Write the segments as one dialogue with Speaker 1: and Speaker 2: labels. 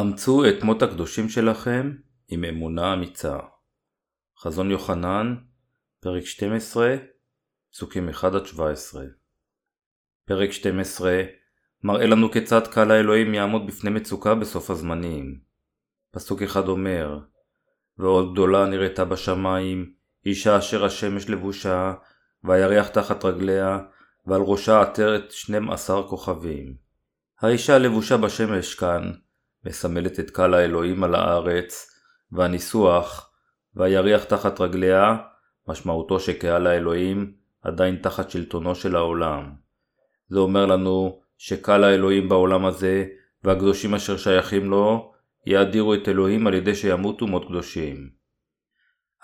Speaker 1: אמצו את מות הקדושים שלכם עם אמונה אמיצה. חזון יוחנן, פרק 12, פסוקים 1-17 פרק 12 מראה לנו כיצד קהל האלוהים יעמוד בפני מצוקה בסוף הזמנים. פסוק אחד אומר ועוד גדולה נראתה בשמיים, אישה אשר השמש לבושה, והירח תחת רגליה, ועל ראשה עטרת 12 כוכבים. האישה הלבושה בשמש כאן, מסמלת את קהל האלוהים על הארץ, והניסוח והירח תחת רגליה, משמעותו שקהל האלוהים עדיין תחת שלטונו של העולם. זה אומר לנו שקהל האלוהים בעולם הזה, והקדושים אשר שייכים לו, יאדירו את אלוהים על ידי שימותו מות קדושים.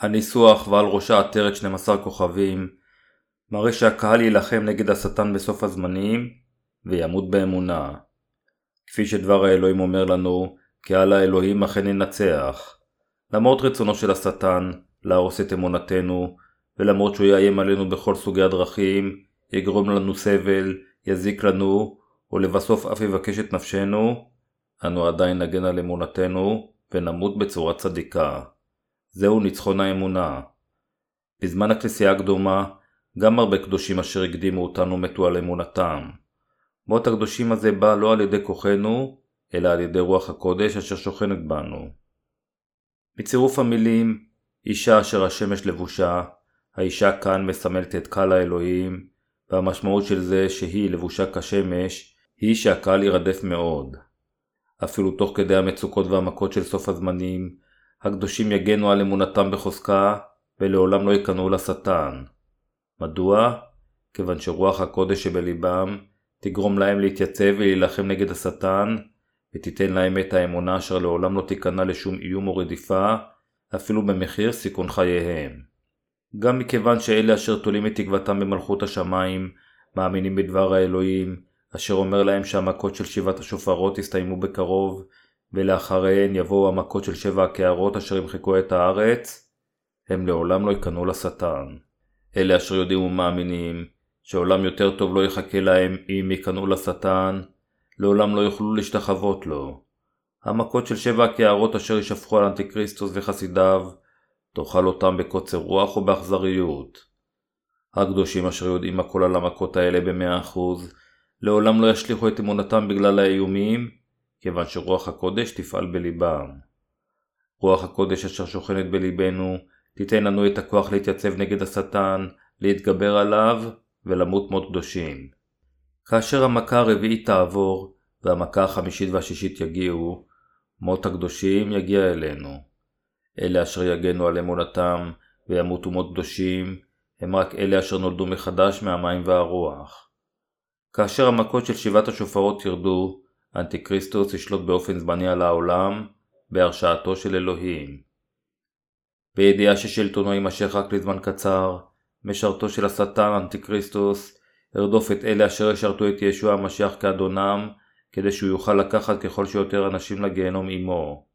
Speaker 1: הניסוח ועל ראשה עטרת 12 כוכבים, מראה שהקהל יילחם נגד השטן בסוף הזמנים, וימות באמונה. כפי שדבר האלוהים אומר לנו, קהל האלוהים אכן ינצח. למרות רצונו של השטן להרוס את אמונתנו, ולמרות שהוא יאיים עלינו בכל סוגי הדרכים, יגרום לנו סבל, יזיק לנו, ולבסוף אף יבקש את נפשנו, אנו עדיין נגן על אמונתנו, ונמות בצורה צדיקה. זהו ניצחון האמונה. בזמן הכנסייה הקדומה, גם הרבה קדושים אשר הקדימו אותנו מתו על אמונתם. מות הקדושים הזה בא לא על ידי כוחנו, אלא על ידי רוח הקודש אשר שוכנת בנו. בצירוף המילים אישה אשר השמש לבושה, האישה כאן מסמלת את קהל האלוהים, והמשמעות של זה שהיא לבושה כשמש, היא שהקהל ירדף מאוד. אפילו תוך כדי המצוקות והמכות של סוף הזמנים, הקדושים יגנו על אמונתם בחוזקה, ולעולם לא ייכנעו לשטן. מדוע? כיוון שרוח הקודש שבליבם תגרום להם להתייצב ולהילחם נגד השטן, ותיתן להם את האמונה אשר לעולם לא תיכנע לשום איום או רדיפה, אפילו במחיר סיכון חייהם. גם מכיוון שאלה אשר תולים את תקוותם במלכות השמיים, מאמינים בדבר האלוהים, אשר אומר להם שהמכות של שבעת השופרות יסתיימו בקרוב, ולאחריהן יבואו המכות של שבע הקערות אשר ימחקו את הארץ, הם לעולם לא ייכנעו לשטן. אלה אשר יודעים ומאמינים, שעולם יותר טוב לא יחכה להם אם ייכנעו לשטן, לעולם לא יוכלו להשתחוות לו. המכות של שבע הקערות אשר ישפכו על אנטיקריסטוס וחסידיו, תאכל אותם בקוצר רוח ובאכזריות. הקדושים אשר יודעים הכל על המכות האלה במאה אחוז, לעולם לא ישליכו את אמונתם בגלל האיומים, כיוון שרוח הקודש תפעל בליבם. רוח הקודש אשר שוכנת בליבנו, תיתן לנו את הכוח להתייצב נגד השטן, להתגבר עליו ולמות מות קדושים. כאשר המכה הרביעית תעבור, והמכה החמישית והשישית יגיעו, מות הקדושים יגיע אלינו. אלה אשר יגנו על אמונתם וימותו מות קדושים, הם רק אלה אשר נולדו מחדש מהמים והרוח. כאשר המכות של שבעת השופרות ירדו, אנטיקריסטוס ישלוט באופן זמני על העולם, בהרשעתו של אלוהים. בידיעה ששלטונו יימשך רק לזמן קצר, משרתו של השטן אנטיקריסטוס ירדוף את אלה אשר ישרתו את ישוע המשיח כאדונם, כדי שהוא יוכל לקחת ככל שיותר אנשים לגיהנום עמו.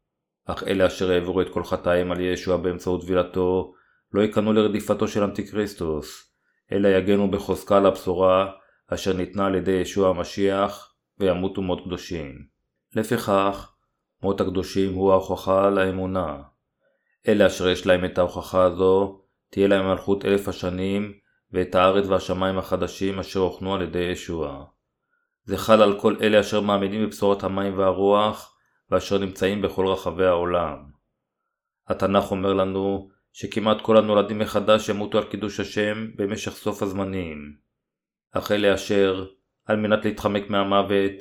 Speaker 1: אך אלה אשר העבירו את כל חטאיהם על ישוע באמצעות טבילתו, לא ייכנעו לרדיפתו של אנטיקריסטוס, אלא יגנו בחוזקה לבשורה אשר ניתנה על ידי ישוע המשיח, וימותו מות קדושים. לפיכך, מות הקדושים הוא ההוכחה לאמונה. אלה אשר יש להם את ההוכחה הזו, תהיה להם מלכות אלף השנים, ואת הארץ והשמיים החדשים אשר הוכנו על ידי ישוע. זה חל על כל אלה אשר מאמינים בבשורת המים והרוח, ואשר נמצאים בכל רחבי העולם. התנ"ך אומר לנו שכמעט כל הנולדים מחדש ימותו על קידוש השם במשך סוף הזמנים. אך אלה אשר, על מנת להתחמק מהמוות,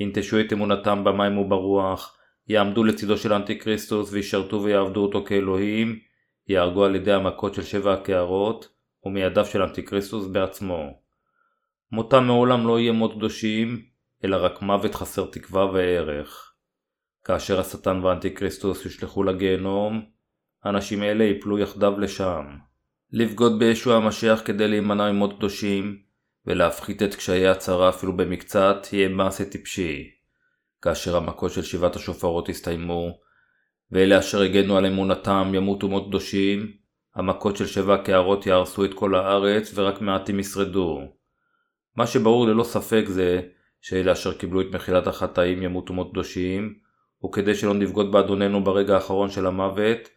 Speaker 1: ינטשו את אמונתם במים וברוח, יעמדו לצידו של אנטיקריסטוס וישרתו ויעבדו אותו כאלוהים, ייהרגו על ידי המכות של שבע הקערות, ומידיו של אנטיקריסטוס בעצמו. מותם מעולם לא יהיה מות קדושים, אלא רק מוות חסר תקווה וערך. כאשר השטן והאנטיקריסטוס יושלכו לגיהנום, אנשים אלה יפלו יחדיו לשם. לבגוד בישוע המשיח כדי להימנע ממות קדושים, ולהפחית את קשיי הצרה אפילו במקצת, יהיה מעשה טיפשי. כאשר המכות של שבעת השופרות יסתיימו, ואלה אשר הגנו על אמונתם ימותו מות קדושים, המכות של שבע הקערות יהרסו את כל הארץ ורק מעטים ישרדו. מה שברור ללא ספק זה שאלה אשר קיבלו את מחילת החטאים ימותו מות קדושים, וכדי שלא נבגוד באדוננו ברגע האחרון של המוות,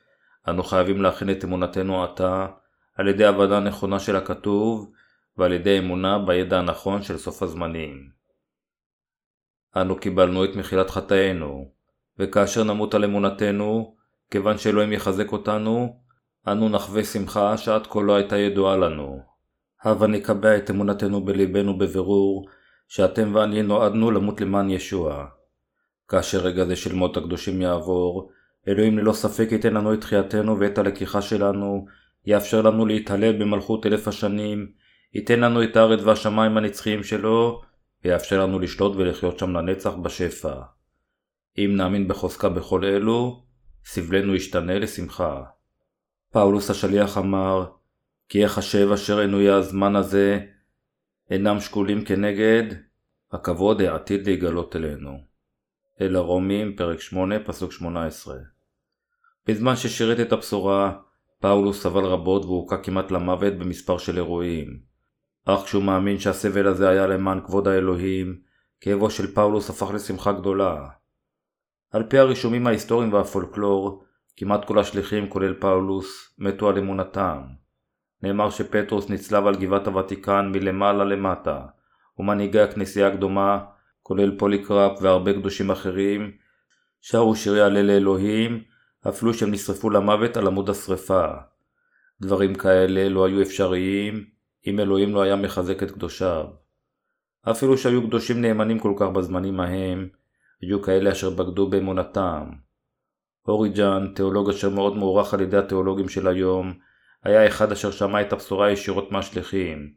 Speaker 1: אנו חייבים להכין את אמונתנו עתה על ידי הבנה נכונה של הכתוב ועל ידי אמונה בידע הנכון של סוף הזמנים. אנו קיבלנו את מחילת חטאינו, וכאשר נמות על אמונתנו, כיוון שאלוהים יחזק אותנו, אנו נחווה שמחה שעד כה לא הייתה ידועה לנו. הבה נקבע את אמונתנו בלבנו בבירור, שאתם ואני נועדנו למות למען ישוע. כאשר רגע זה של מות הקדושים יעבור, אלוהים ללא ספק ייתן לנו את תחייתנו ואת הלקיחה שלנו, יאפשר לנו להתהלל במלכות אלף השנים, ייתן לנו את הארץ והשמיים הנצחיים שלו, ויאפשר לנו לשלוט ולחיות שם לנצח בשפע. אם נאמין בחוזקה בכל אלו, סבלנו ישתנה לשמחה. פאולוס השליח אמר, כי יחשב אשר עינויי הזמן הזה אינם שקולים כנגד הכבוד העתיד להיגלות אלינו. אל הרומים, פרק 8, פסוק 18. בזמן ששירת את הבשורה, פאולוס סבל רבות והוכה כמעט למוות במספר של אירועים. אך כשהוא מאמין שהסבל הזה היה למען כבוד האלוהים, כאבו של פאולוס הפך לשמחה גדולה. על פי הרישומים ההיסטוריים והפולקלור, כמעט כל השליחים, כולל פאולוס, מתו על אמונתם. נאמר שפטרוס נצלב על גבעת הוותיקן מלמעלה למטה, ומנהיגי הכנסייה הקדומה, כולל פוליקרפ והרבה קדושים אחרים, שרו שירי הלל לאלוהים, אפילו שהם נשרפו למוות על עמוד השרפה. דברים כאלה לא היו אפשריים אם אלוהים לא היה מחזק את קדושיו. אפילו שהיו קדושים נאמנים כל כך בזמנים ההם, היו כאלה אשר בגדו באמונתם. אוריג'ן, תיאולוג אשר מאוד מוערך על ידי התיאולוגים של היום, היה אחד אשר שמע את הבשורה ישירות מהשליחים,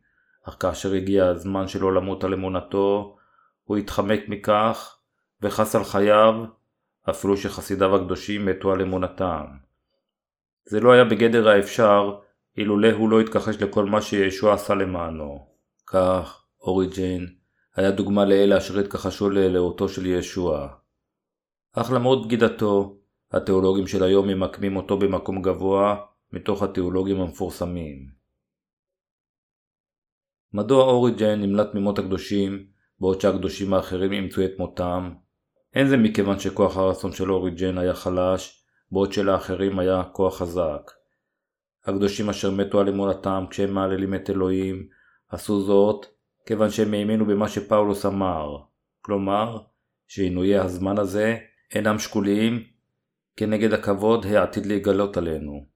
Speaker 1: אך כאשר הגיע הזמן שלו למות על אמונתו, הוא התחמק מכך, וחס על חייו, אפילו שחסידיו הקדושים מתו על אמונתם. זה לא היה בגדר האפשר, אילולא הוא לא התכחש לכל מה שישוע עשה למענו. כך, אוריג'ן היה דוגמה לאלה אשר התכחשו לאלוהותו של ישוע. אך למרות בגידתו, התיאולוגים של היום ממקמים אותו במקום גבוה מתוך התיאולוגים המפורסמים. מדוע אוריג'ן נמלט ממות הקדושים, בעוד שהקדושים האחרים אימצו את מותם? אין זה מכיוון שכוח הרצון של אוריג'ן היה חלש, בעוד שלאחרים היה כוח חזק. הקדושים אשר מתו על אמונתם כשהם מעללים את אלוהים, עשו זאת כיוון שהם האמינו במה שפאולוס אמר, כלומר, שעינויי הזמן הזה אינם שקוליים כנגד הכבוד העתיד להיגלות עלינו.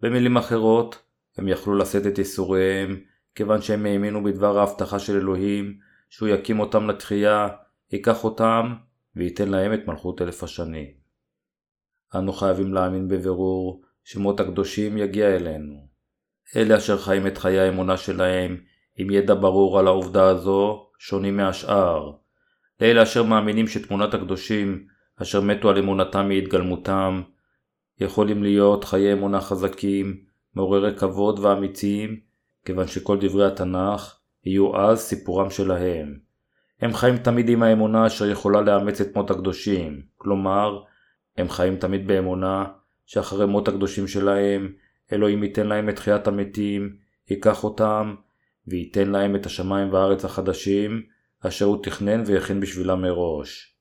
Speaker 1: במילים אחרות, הם יכלו לשאת את ייסוריהם, כיוון שהם האמינו בדבר ההבטחה של אלוהים, שהוא יקים אותם לתחייה, ייקח אותם, וייתן להם את מלכות אלף השנים. אנו חייבים להאמין בבירור שמות הקדושים יגיע אלינו. אלה אשר חיים את חיי האמונה שלהם עם ידע ברור על העובדה הזו, שונים מהשאר. לאלה אשר מאמינים שתמונת הקדושים אשר מתו על אמונתם מהתגלמותם, יכולים להיות חיי אמונה חזקים, מעוררי כבוד ואמיצים, כיוון שכל דברי התנ"ך יהיו אז סיפורם שלהם. הם חיים תמיד עם האמונה אשר יכולה לאמץ את מות הקדושים, כלומר, הם חיים תמיד באמונה שאחרי מות הקדושים שלהם, אלוהים ייתן להם את תחיית המתים, ייקח אותם, וייתן להם את השמיים והארץ החדשים, אשר הוא תכנן והכין בשבילם מראש.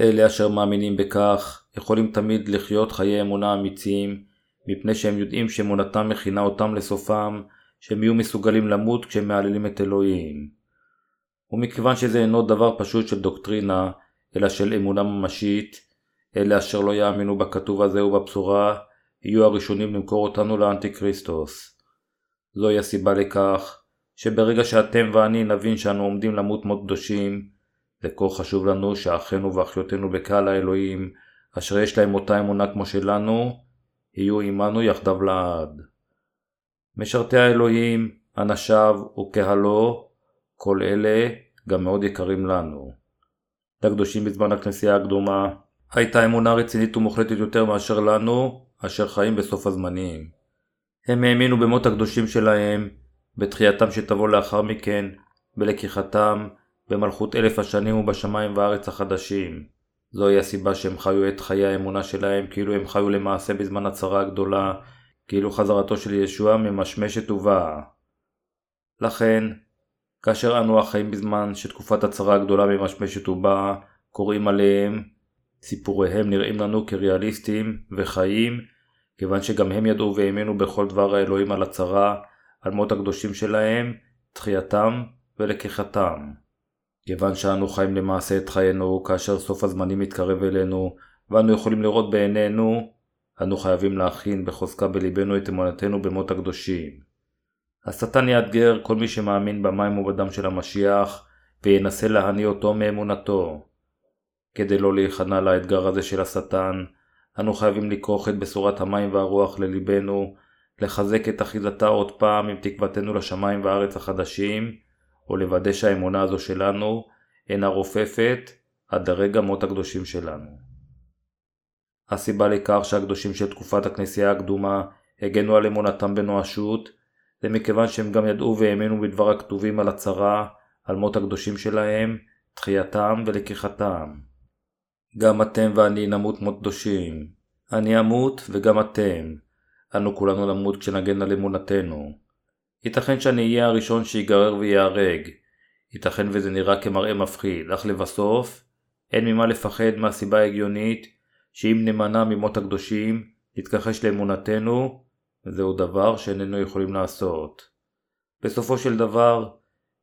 Speaker 1: אלה אשר מאמינים בכך, יכולים תמיד לחיות חיי אמונה אמיצים, מפני שהם יודעים שאמונתם מכינה אותם לסופם, שהם יהיו מסוגלים למות כשהם מהללים את אלוהים. ומכיוון שזה אינו דבר פשוט של דוקטרינה, אלא של אמונה ממשית, אלה אשר לא יאמינו בכתוב הזה ובבשורה, יהיו הראשונים למכור אותנו לאנטי כריסטוס. זוהי הסיבה לכך, שברגע שאתם ואני נבין שאנו עומדים למות מות קדושים, זה כה חשוב לנו שאחינו ואחיותינו בקהל האלוהים, אשר יש להם אותה אמונה כמו שלנו, יהיו עמנו יחדיו לעד. משרתי האלוהים, אנשיו וקהלו, כל אלה גם מאוד יקרים לנו. לקדושים בזמן הכנסייה הקדומה הייתה אמונה רצינית ומוחלטת יותר מאשר לנו, אשר חיים בסוף הזמנים. הם האמינו במות הקדושים שלהם, בתחייתם שתבוא לאחר מכן, בלקיחתם, במלכות אלף השנים ובשמיים וארץ החדשים. זוהי הסיבה שהם חיו את חיי האמונה שלהם כאילו הם חיו למעשה בזמן הצרה הגדולה, כאילו חזרתו של ישוע ממשמשת ובאה. לכן, כאשר אנו החיים בזמן שתקופת הצרה הגדולה ממשמשת ובאה, קוראים עליהם, סיפוריהם נראים לנו כריאליסטיים וחיים, כיוון שגם הם ידעו והאמינו בכל דבר האלוהים על הצרה, על מות הקדושים שלהם, תחייתם ולקיחתם. כיוון שאנו חיים למעשה את חיינו כאשר סוף הזמנים מתקרב אלינו, ואנו יכולים לראות בעינינו, אנו חייבים להכין בחוזקה בלבנו את אמונתנו במות הקדושים. השטן יאתגר כל מי שמאמין במים ובדם של המשיח, וינסה להניא אותו מאמונתו. כדי לא להיכנע לאתגר הזה של השטן, אנו חייבים לכרוך את בשורת המים והרוח לליבנו, לחזק את אחיזתה עוד פעם עם תקוותנו לשמיים והארץ החדשים, ולוודא שהאמונה הזו שלנו אינה רופפת עד לרגע מות הקדושים שלנו. הסיבה לכך שהקדושים של תקופת הכנסייה הקדומה הגנו על אמונתם בנואשות, זה מכיוון שהם גם ידעו והאמינו בדבר הכתובים על הצרה, על מות הקדושים שלהם, תחייתם ולקיחתם. גם אתם ואני נמות מות קדושים. אני אמות וגם אתם. אנו כולנו נמות כשנגן על אמונתנו. ייתכן שאני אהיה הראשון שיגרר וייהרג. ייתכן וזה נראה כמראה מפחיד, אך לבסוף, אין ממה לפחד מהסיבה ההגיונית שאם נמנע ממות הקדושים, נתכחש לאמונתנו, זהו דבר שאיננו יכולים לעשות. בסופו של דבר,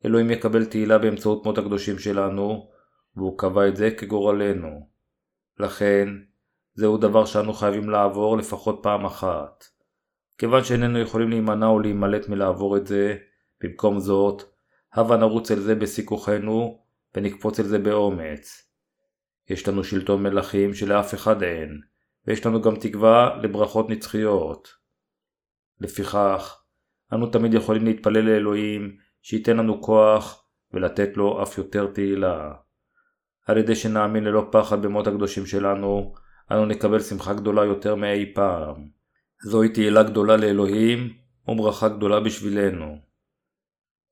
Speaker 1: אלוהים יקבל תהילה באמצעות מות הקדושים שלנו, והוא קבע את זה כגורלנו. לכן, זהו דבר שאנו חייבים לעבור לפחות פעם אחת. כיוון שאיננו יכולים להימנע או להימלט מלעבור את זה, במקום זאת, הבה נרוץ אל זה בשיא כוחנו, ונקפוץ אל זה באומץ. יש לנו שלטון מלכים שלאף אחד אין, ויש לנו גם תקווה לברכות נצחיות. לפיכך, אנו תמיד יכולים להתפלל לאלוהים שייתן לנו כוח ולתת לו אף יותר תהילה. על ידי שנאמין ללא פחד במות הקדושים שלנו, אנו נקבל שמחה גדולה יותר מאי פעם. זוהי תהילה גדולה לאלוהים וברכה גדולה בשבילנו.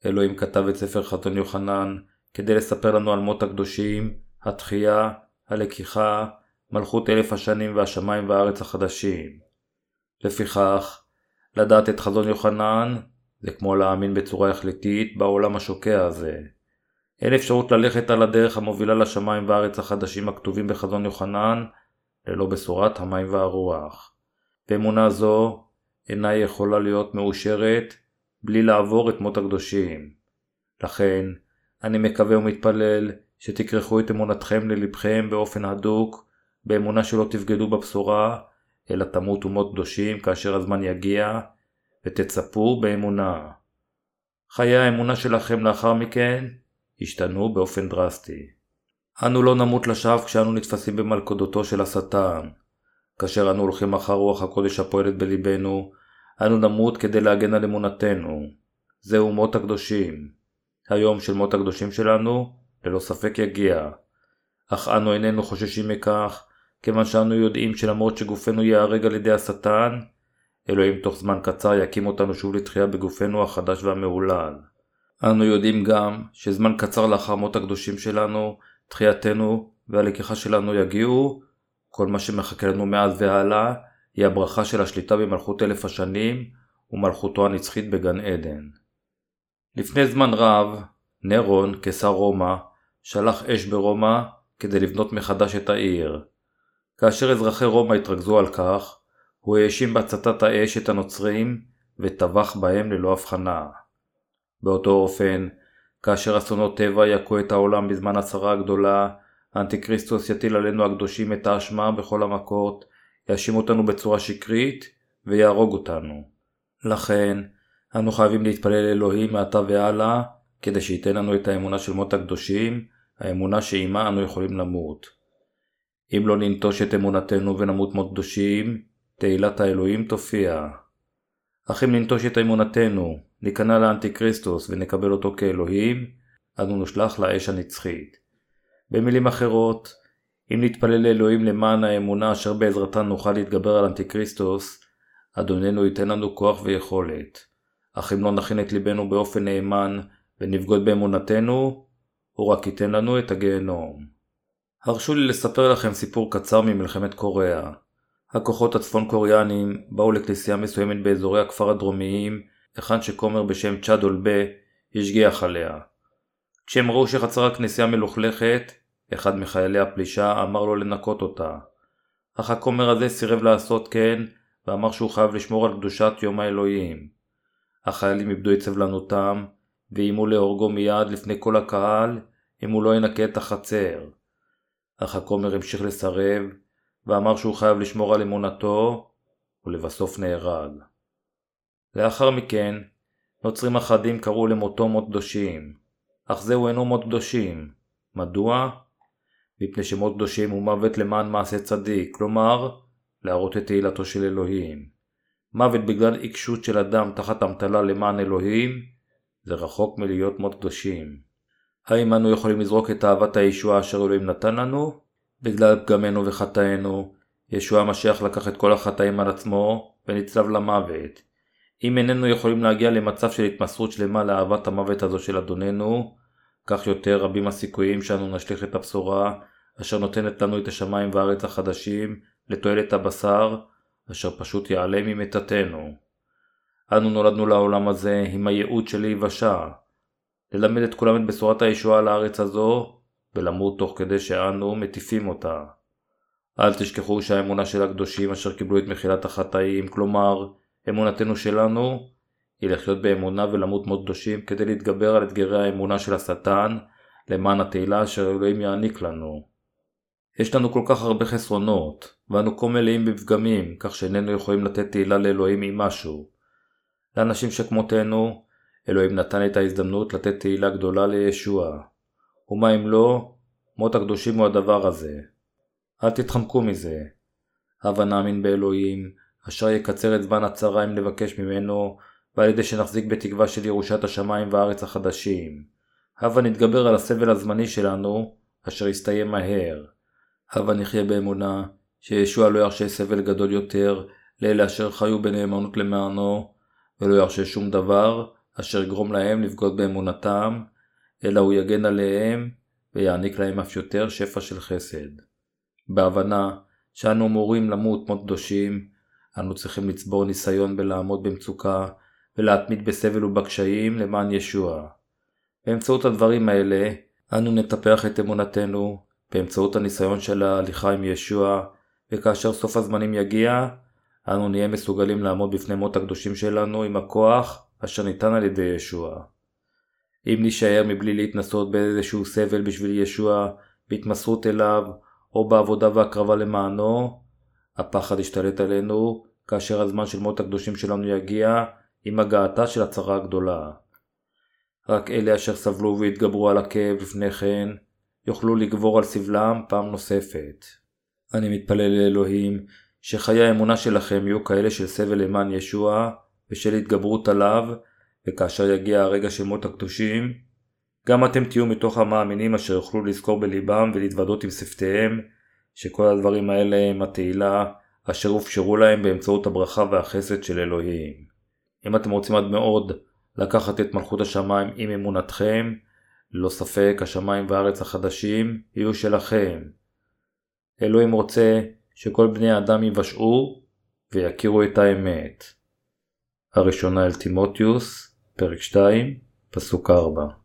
Speaker 1: אלוהים כתב את ספר חתון יוחנן כדי לספר לנו על מות הקדושים, התחייה, הלקיחה, מלכות אלף השנים והשמיים והארץ החדשים. לפיכך, לדעת את חזון יוחנן זה כמו להאמין בצורה החלטית בעולם השוקע הזה. אין אפשרות ללכת על הדרך המובילה לשמיים והארץ החדשים הכתובים בחזון יוחנן ללא בשורת המים והרוח. ואמונה זו אינה יכולה להיות מאושרת בלי לעבור את מות הקדושים. לכן, אני מקווה ומתפלל שתכרכו את אמונתכם ללבכם באופן הדוק, באמונה שלא תבגדו בבשורה, אלא תמותו מות קדושים כאשר הזמן יגיע, ותצפו באמונה. חיי האמונה שלכם לאחר מכן השתנו באופן דרסטי. אנו לא נמות לשווא כשאנו נתפסים במלכודותו של השטן. כאשר אנו הולכים אחר רוח הקודש הפועלת בליבנו, אנו נמות כדי להגן על אמונתנו. זהו מות הקדושים. היום של מות הקדושים שלנו, ללא ספק יגיע. אך אנו איננו חוששים מכך, כיוון שאנו יודעים שלמרות שגופנו ייהרג על ידי השטן, אלוהים תוך זמן קצר יקים אותנו שוב לתחייה בגופנו החדש והמהולל. אנו יודעים גם שזמן קצר לאחר מות הקדושים שלנו, תחייתנו והלקיחה שלנו יגיעו, כל מה שמחכה לנו מאז והלאה היא הברכה של השליטה במלכות אלף השנים ומלכותו הנצחית בגן עדן. לפני זמן רב, נרון, קיסר רומא, שלח אש ברומא כדי לבנות מחדש את העיר. כאשר אזרחי רומא התרכזו על כך, הוא האשים בהצתת האש את הנוצרים וטבח בהם ללא הבחנה. באותו אופן, כאשר אסונות טבע יכו את העולם בזמן הצרה הגדולה, האנטיקריסטוס יטיל עלינו הקדושים את האשמה בכל המכות, יאשים אותנו בצורה שקרית ויהרוג אותנו. לכן, אנו חייבים להתפלל לאלוהים מעתה והלאה, כדי שייתן לנו את האמונה של מות הקדושים, האמונה שעימה אנו יכולים למות. אם לא ננטוש את אמונתנו ונמות מות קדושים, תהילת האלוהים תופיע. אך אם ננטוש את אמונתנו, ניכנע לאנטיקריסטוס ונקבל אותו כאלוהים, אנו נושלח לאש הנצחית. במילים אחרות, אם נתפלל לאלוהים למען האמונה אשר בעזרתה נוכל להתגבר על אנטיקריסטוס, אדוננו ייתן לנו כוח ויכולת. אך אם לא נכין את ליבנו באופן נאמן ונבגוד באמונתנו, הוא רק ייתן לנו את הגיהנום. הרשו לי לספר לכם סיפור קצר ממלחמת קוריאה. הכוחות הצפון קוריאנים באו לכנסייה מסוימת באזורי הכפר הדרומיים, היכן שכומר בשם צ'אד אולבה השגיח עליה. כשהם ראו שחצר הכנסייה מלוכלכת, אחד מחיילי הפלישה, אמר לו לנקות אותה. אך הכומר הזה סירב לעשות כן, ואמר שהוא חייב לשמור על קדושת יום האלוהים. החיילים איבדו את סבלנותם, ואיימו להורגו מיד לפני כל הקהל, אם הוא לא ינקה את החצר. אך הכומר המשיך לסרב, ואמר שהוא חייב לשמור על אמונתו, ולבסוף נהרג. לאחר מכן, נוצרים אחדים קראו למותו מות קדושים, אך זהו אינו מות קדושים. מדוע? מפני שמות קדושים הוא מוות למען מעשה צדיק, כלומר, להראות את תהילתו של אלוהים. מוות בגלל עיקשות של אדם תחת אמתלה למען אלוהים, זה רחוק מלהיות מות קדושים. האם אנו יכולים לזרוק את אהבת הישועה אשר אלוהים נתן לנו? בגלל פגמנו וחטאינו, ישוע המשיח לקח את כל החטאים על עצמו ונצלב למוות. אם איננו יכולים להגיע למצב של התמסרות שלמה לאהבת המוות הזו של אדוננו, כך יותר רבים הסיכויים שאנו נשליך את הבשורה אשר נותנת לנו את השמיים והארץ החדשים לתועלת הבשר, אשר פשוט ייעלם ממיתתנו. אנו נולדנו לעולם הזה עם הייעוד של להיוושע, ללמד את כולם את בשורת הישועה לארץ הזו, ולמות תוך כדי שאנו מטיפים אותה. אל תשכחו שהאמונה של הקדושים אשר קיבלו את מחילת החטאים, כלומר, אמונתנו שלנו, היא לחיות באמונה ולמות מות קדושים כדי להתגבר על אתגרי האמונה של השטן, למען התהילה אשר אלוהים יעניק לנו. יש לנו כל כך הרבה חסרונות, ואנו כה מלאים בפגמים, כך שאיננו יכולים לתת תהילה לאלוהים עם משהו. לאנשים שכמותנו, אלוהים נתן את ההזדמנות לתת תהילה גדולה לישוע. ומה אם לא, מות הקדושים הוא הדבר הזה. אל תתחמקו מזה. הבה נאמין באלוהים, אשר יקצר את זמן הצרה אם נבקש ממנו, ועל ידי שנחזיק בתקווה של ירושת השמיים והארץ החדשים. הבה נתגבר על הסבל הזמני שלנו, אשר יסתיים מהר. הבה נחיה באמונה, שישוע לא ירשה סבל גדול יותר לאלה אשר חיו בנאמנות למענו, ולא ירשה שום דבר אשר יגרום להם לבגוד באמונתם, אלא הוא יגן עליהם ויעניק להם אף יותר שפע של חסד. בהבנה שאנו אמורים למות מות קדושים, אנו צריכים לצבור ניסיון בלעמוד במצוקה ולהתמיד בסבל ובקשיים למען ישוע. באמצעות הדברים האלה, אנו נטפח את אמונתנו באמצעות הניסיון של ההליכה עם ישוע, וכאשר סוף הזמנים יגיע, אנו נהיה מסוגלים לעמוד בפני מות הקדושים שלנו עם הכוח אשר ניתן על ידי ישוע. אם נישאר מבלי להתנסות באיזשהו סבל בשביל ישוע, בהתמסרות אליו, או בעבודה והקרבה למענו, הפחד ישתלט עלינו, כאשר הזמן של מות הקדושים שלנו יגיע, עם הגעתה של הצרה הגדולה. רק אלה אשר סבלו והתגברו על הכאב לפני כן, יוכלו לגבור על סבלם פעם נוספת. אני מתפלל לאלוהים, שחיי האמונה שלכם יהיו כאלה של סבל למען ישוע, ושל התגברות עליו, וכאשר יגיע הרגע של מות הקדושים, גם אתם תהיו מתוך המאמינים אשר יוכלו לזכור בליבם ולהתוודות עם שפתיהם, שכל הדברים האלה הם התהילה אשר הופשרו להם באמצעות הברכה והחסד של אלוהים. אם אתם רוצים עד מאוד לקחת את מלכות השמיים עם אמונתכם, ללא ספק השמיים והארץ החדשים יהיו שלכם. אלוהים רוצה שכל בני האדם יבשעו ויכירו את האמת. הראשונה אל תימוטיוס, פרק 2, פסוק 4